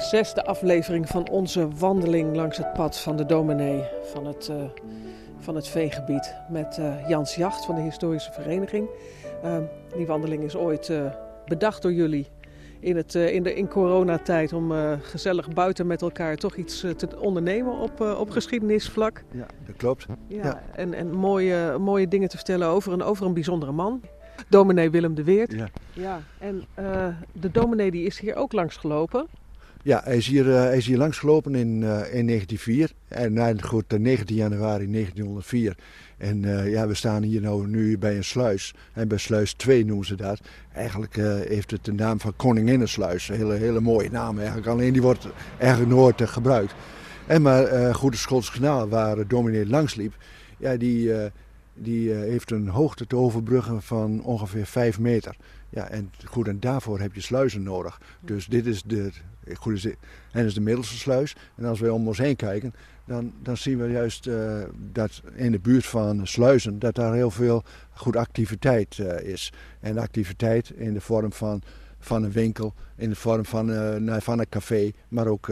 zesde aflevering van onze wandeling langs het pad van de dominee van het, uh, van het veegebied met uh, Jans Jacht van de Historische Vereniging. Uh, die wandeling is ooit bedacht door jullie in, het, in, de, in coronatijd om gezellig buiten met elkaar toch iets te ondernemen op, op geschiedenisvlak. Ja, dat klopt. Ja, ja. En, en mooie, mooie dingen te vertellen over een, over een bijzondere man. Dominee Willem de Weert. Ja. ja. En de dominee die is hier ook langs gelopen. Ja, hij is hier, uh, hij is hier langs gelopen in, uh, in 1904. En nou, goed, 19 januari 1904. En ja, we staan hier nou nu bij een sluis. En bij sluis 2 noemen ze dat. Eigenlijk heeft het de naam van Koninginnensluis. Een hele, hele mooie naam eigenlijk. Alleen die wordt eigenlijk nooit gebruikt. En maar Goede Schots Kanaal, waar dominee langs liep. Ja, die, die heeft een hoogte te overbruggen van ongeveer 5 meter. Ja, en goed, en daarvoor heb je sluizen nodig. Dus dit is de, goed, en is de middelste sluis. En als we om ons heen kijken, dan, dan zien we juist uh, dat in de buurt van sluizen, dat daar heel veel goed activiteit uh, is. En activiteit in de vorm van, van een winkel, in de vorm van, uh, van een café, maar ook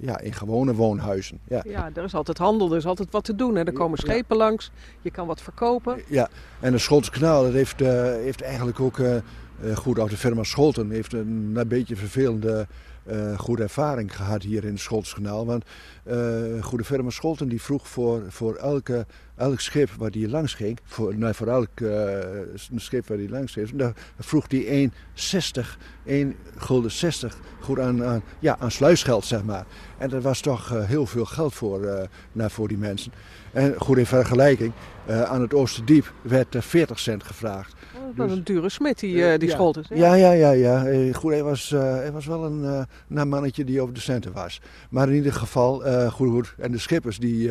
ja, in gewone woonhuizen. Ja. ja, er is altijd handel, er is altijd wat te doen. Hè. Er komen schepen ja. langs, je kan wat verkopen. Ja, en de Schotse kanaal dat heeft, heeft eigenlijk ook goed, de firma Scholten heeft een, een beetje vervelende goede ervaring gehad hier in het Scholtskanaal. Want uh, goede firma Scholten die vroeg voor, voor elke, elk schip waar die langs ging, voor, nou, voor elk uh, schip waar die langs ging, daar vroeg die 1,60, 1 gulden 60 goed aan, aan, ja, aan sluisgeld, zeg maar. En dat was toch heel veel geld voor, nou, voor die mensen. En goed in vergelijking, aan het Oosterdiep werd 40 cent gevraagd. Dat was dus- een dure smid, die, uh, die ja. Scholtes. Ja, ja, ja. ja. Goed, hij was, uh, hij was wel een, uh, mannetje die over de centen was. Maar in ieder geval, goed, goed. En de schippers, die,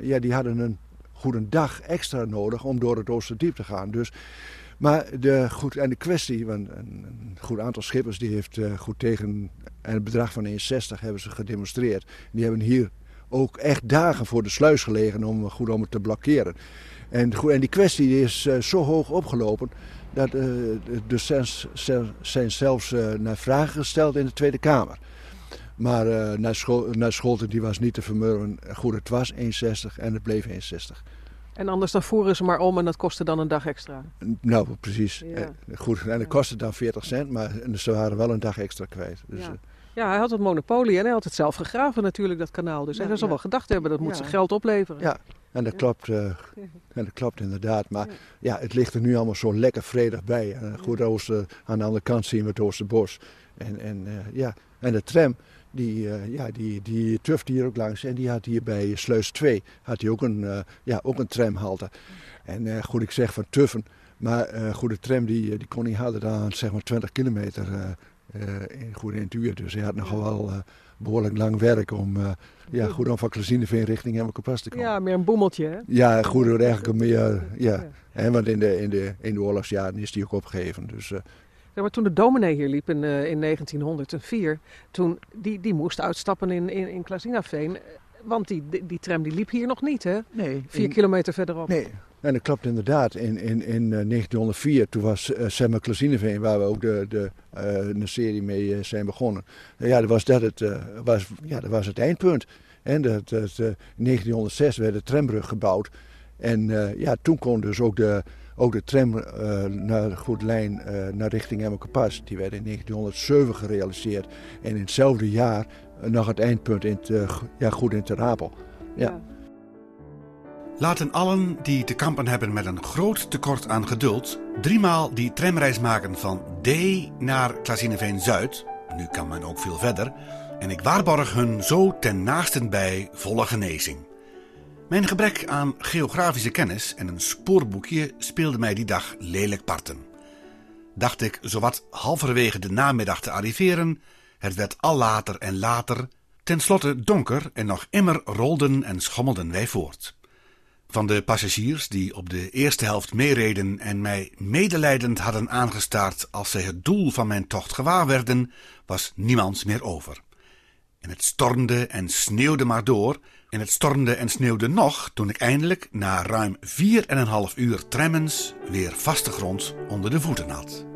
ja, die hadden een goede dag extra nodig om door het Oosterdiep te gaan. Dus, maar de, goed, en de kwestie, want een, een goed aantal schippers die heeft goed tegen het bedrag van 1,60 hebben ze gedemonstreerd. Die hebben hier ook echt dagen voor de sluis gelegen om, goed, om het te blokkeren. En, en die kwestie is zo hoog opgelopen dat uh, de zijn zelfs naar vragen gesteld in de Tweede Kamer. Maar uh, naar, Schol naar Scholten die was niet te vermurwen. Goed, het was 1,60 en het bleef 1,60. En anders dan voeren ze maar om en dat kostte dan een dag extra. Nou, precies. Ja. Goed, en dat kostte dan 40 cent, maar ze waren wel een dag extra kwijt. Dus, ja. Ja, hij had het monopolie en hij had het zelf gegraven natuurlijk, dat kanaal. Dus ja, hij zal wel gedacht hebben, dat moet zijn geld opleveren. Ja, en dat, klopt, uh, en dat klopt inderdaad. Maar ja. het ligt er nu allemaal zo lekker vredig bij. En goed, oosten, aan de andere kant zien we het Oosterbos. En, en, uh, ja. en de tram, die, uh, ja, die, die tufte hier ook langs. En die had hier bij Sleus 2 had hij ook, een, ja, ook een tramhalte. En goed, ik zeg van tuffen. Maar goed, de tram die, die kon niet harder dan zeg maar 20 kilometer in, goed in het uur. Dus hij had nogal wel behoorlijk lang werk om, uh, ja, goed om van Klazineveen richting Hemmelkepas te komen. Ja, meer een boemeltje hè? Ja, goed eigenlijk meer, ja. ja. want in de, in, de, in de oorlogsjaren is die ook opgegeven. Dus, uh, ja, maar toen de dominee hier liep in, uh, in 1904, toen, die, die moest uitstappen in, in, in Klazinaveen. Want die, die, die, tram die liep hier nog niet, hè? Nee. Vier in, kilometer verderop. Nee, en dat klopt inderdaad. In, in, in 1904, toen was uh, Semma Klazineveen, waar we ook de, de, uh, de serie mee uh, zijn begonnen. ja, dat was, dat, het, was, ja, dat was het eindpunt. En dat, dat, in 1906 werd de trambrug gebouwd. En ja, toen kon dus ook de, ook de tram naar de goede lijn naar richting Emmerkepas. Die werd in 1907 gerealiseerd. En in hetzelfde jaar nog het eindpunt in te, ja, goed in Terapel. ja. ja. Laten allen die te kampen hebben met een groot tekort aan geduld, driemaal die tramreis maken van D naar Klazineveen Zuid. Nu kan men ook veel verder. En ik waarborg hun zo ten naasten bij volle genezing. Mijn gebrek aan geografische kennis en een spoorboekje speelde mij die dag lelijk parten. Dacht ik zowat halverwege de namiddag te arriveren, het werd al later en later, ten slotte donker en nog immer rolden en schommelden wij voort. Van de passagiers die op de eerste helft meereden en mij medelijdend hadden aangestaard als zij het doel van mijn tocht gewaar werden, was niemand meer over. En het stormde en sneeuwde maar door, en het stormde en sneeuwde nog toen ik eindelijk na ruim vier en een half uur tremmens weer vaste grond onder de voeten had.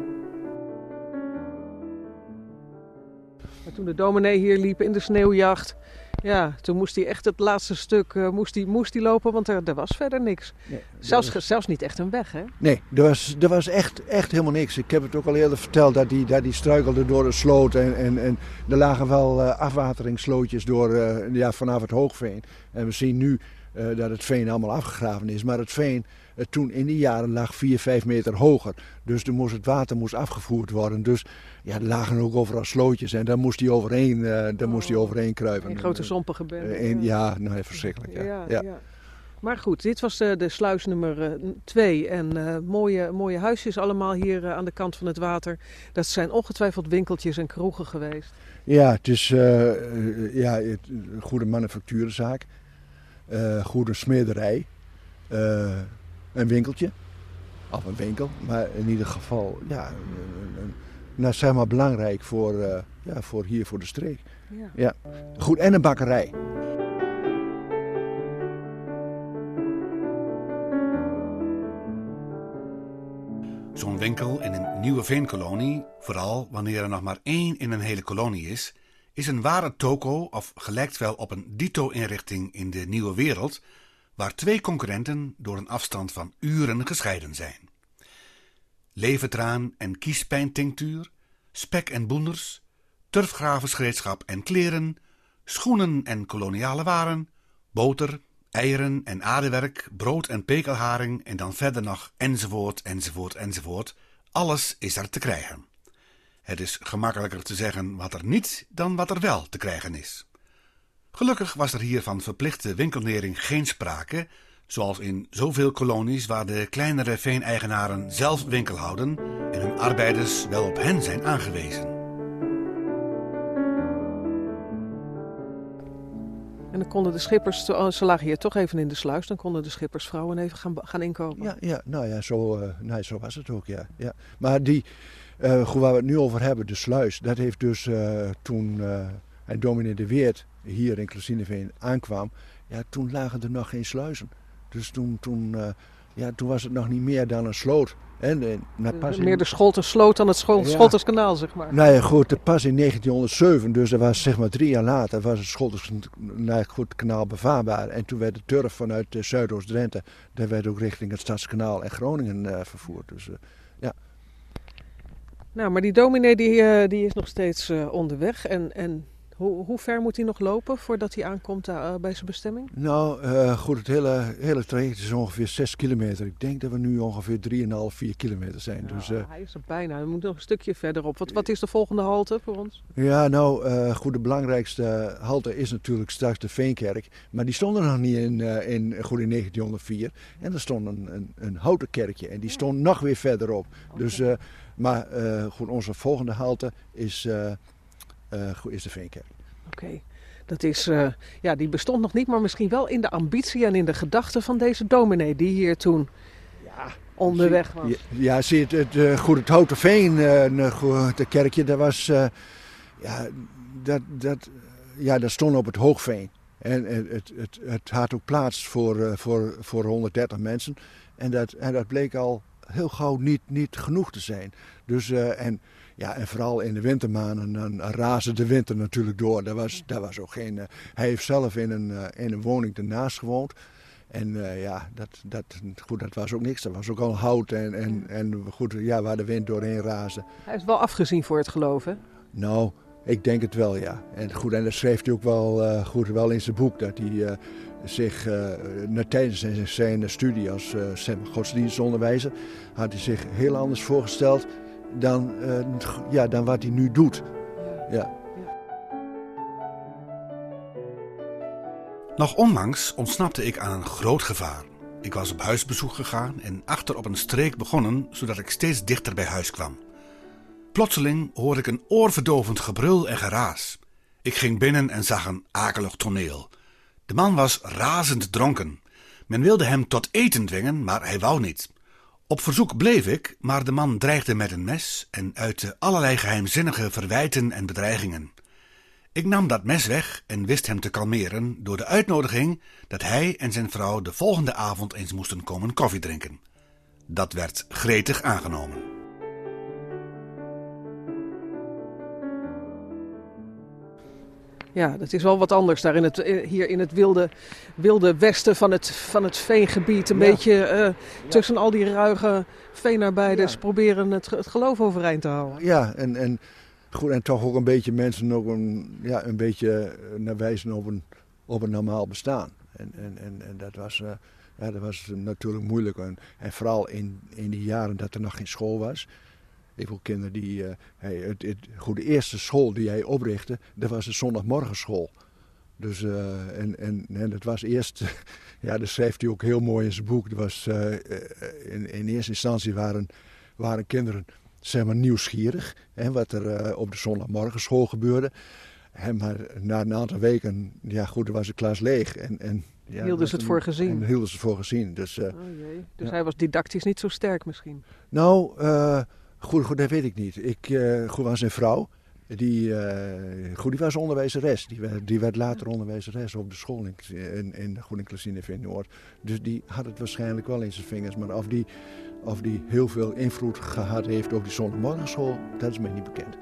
Toen de dominee hier liep in de sneeuwjacht, ja, toen moest hij echt het laatste stuk uh, moest hij, moest hij lopen, want er, er was verder niks. Nee, zelfs, was... zelfs niet echt een weg, hè? Nee, er was, er was echt, echt helemaal niks. Ik heb het ook al eerder verteld dat die, dat die struikelde door de sloot. En, en, en er lagen wel uh, afwateringsslootjes door, uh, ja, vanaf het hoogveen. En we zien nu dat het veen allemaal afgegraven is. Maar het veen toen in die jaren lag 4, 5 meter hoger. Dus er moest het water moest afgevoerd worden. Dus ja, er lagen ook overal slootjes en daar moest hij overheen, uh, daar oh. moest hij overheen kruipen. Een grote zompige bende. Uh, ja, nou verschrikkelijk. Ja. Ja, ja. ja. Maar goed, dit was de, de sluis nummer 2. En uh, mooie, mooie huisjes allemaal hier aan de kant van het water. Dat zijn ongetwijfeld winkeltjes en kroegen geweest. Ja, het is ja, een goede manufacturenzaak. goede smederij een winkeltje. Of een winkel, maar in ieder geval ja, nou, zeg maar belangrijk voor, uh, ja, voor hier voor de streek. Ja. ja. Goed, en een bakkerij. Zo'n winkel in een nieuwe veenkolonie, vooral wanneer er nog maar één in een hele kolonie is, is een ware toko of gelijkt wel op een dito-inrichting in de nieuwe wereld waar twee concurrenten door een afstand van uren gescheiden zijn. Leventraan en kiespijntinctuur, spek en boenders, turfgravensgereedschap en kleren, schoenen en koloniale waren, boter, eieren en aardewerk, brood en pekelharing en dan verder nog enzovoort, enzovoort, enzovoort. Alles is er te krijgen. Het is gemakkelijker te zeggen wat er niet dan wat er wel te krijgen is. Gelukkig was er hier van verplichte winkelnering geen sprake, zoals in zoveel kolonies waar de kleinere veeneigenaren zelf winkel houden en hun arbeiders wel op hen zijn aangewezen. En dan konden de schippers, oh, ze lagen hier toch even in de sluis, dan konden de schippersvrouwen even gaan, gaan inkopen. Ja, ja, nou ja, zo, uh, nee, zo was het ook, ja. ja. Maar die, uh, waar we het nu over hebben, de sluis, dat heeft dus uh, toen en dominee de Weert hier in Klasineveen aankwam, ja, toen lagen er nog geen sluizen. Dus toen, toen, uh, ja, toen was het nog niet meer dan een sloot. En, en pas meer de Scholtersloot dan het Schol ja. Scholterskanaal, zeg maar. Nou ja, goed, pas in 1907, dus dat was zeg maar drie jaar later, was het Scholterskanaal bevaarbaar. En toen werd de turf vanuit Zuidoost-Drenthe, daar werd ook richting het Stadskanaal en Groningen uh, vervoerd. Dus ja. Nou, maar die dominee die, die is nog steeds onderweg en... en hoe, hoe, ver moet hij nog lopen voordat hij aankomt uh, bij zijn bestemming? Nou, uh, goed, het hele, hele traject is ongeveer 6 kilometer. Ik denk dat we nu ongeveer 3,5, 4 kilometer zijn. dus, uh, hij is er bijna. Hij moet nog een stukje verderop. Wat, wat is de volgende halte voor ons? Ja, nou, goed, de belangrijkste halte is natuurlijk straks de Veenkerk. Maar die stond er nog niet in, in, goed in 1904. En er stond een, een, een houten kerkje en die stond nog weer verderop. Okay. Dus, maar goed, onze volgende halte is is de Veenkerk. Oké. Dat is, uh, ja, die bestond nog niet, maar misschien wel in de ambitie en in de gedachten van deze dominee die hier toen ja, onderweg was. Ja, ja zie je, het, het, uh, goed, het Houten Veen, de kerkje, dat was, ja, dat, dat, ja, dat stond op het Hoogveen. En het, het, het, het had ook plaats voor, voor, voor 130 mensen. En dat, en dat bleek al heel gauw niet, niet genoeg te zijn. Dus, en ja, en vooral in de wintermaanden, dan razen de winter natuurlijk door. Daar was, daar was ook geen, uh, hij heeft zelf in een, uh, in een woning ernaast gewoond. En ja, dat, dat, goed, dat was ook niks. Dat was ook al hout en, en, en goed, ja, waar de wind doorheen raasde. Hij is wel afgezien voor het geloven. Nou, ik denk het wel, ja. En, goed, en dat schreef hij ook wel, goed, wel in zijn boek. Dat hij zich tijdens zijn, studie als godsdienstonderwijzer... had hij zich heel anders voorgesteld dan, uh, ja, dan wat hij nu doet. Ja. Nog onlangs ontsnapte ik aan een groot gevaar. Ik was op huisbezoek gegaan en achter op een streek begonnen, zodat ik steeds dichter bij huis kwam. Plotseling hoorde ik een oorverdovend gebrul en geraas. Ik ging binnen en zag een akelig toneel. De man was razend dronken. Men wilde hem tot eten dwingen, maar hij wou niet. Op verzoek bleef ik, maar de man dreigde met een mes en uitte allerlei geheimzinnige verwijten en bedreigingen. Ik nam dat mes weg en wist hem te kalmeren door de uitnodiging dat hij en zijn vrouw de volgende avond eens moesten komen koffie drinken. Dat werd gretig aangenomen. Ja, dat is wel wat anders daar in het, hier in het wilde, wilde westen van het, van het veengebied. Een beetje tussen al die ruige veenarbeiders proberen het, het geloof overeind te houden. Ja, en, en, goed, en toch ook een beetje mensen ook een, ja, een beetje naar wijzen op een, op een normaal bestaan. En, en, en, en dat was... Ja, dat was natuurlijk moeilijk. En, en, vooral in, in die jaren dat er nog geen school was. Ik wil kinderen die. Uh, het, het, goed, de eerste school die hij oprichtte, dat was de zondagmorgenschool. Dus, uh, en, en, en dat was eerst. ja, dat schreef hij ook heel mooi in zijn boek. Dat was, uh, in, in eerste instantie waren, waren kinderen zeg maar, nieuwsgierig. Hè, wat er op de zondagmorgenschool gebeurde. En maar na een aantal weken, ja goed, was de klas leeg. En, en ja, hielden ze het voor gezien? En hielden ze het voor gezien. Dus, uh, oh jee. dus hij was didactisch niet zo sterk misschien? Nou, uh, goed, goed, dat weet ik niet. Ik uh, goed, was een vrouw. Die, goed, die was onderwijzeres. Die werd, die werd later onderwijzeres op de school in, in, in, in Noord. Dus die had het waarschijnlijk wel in zijn vingers. Maar of die, of die heel veel invloed gehad heeft op die zondagmorgenschool, dat is mij niet bekend.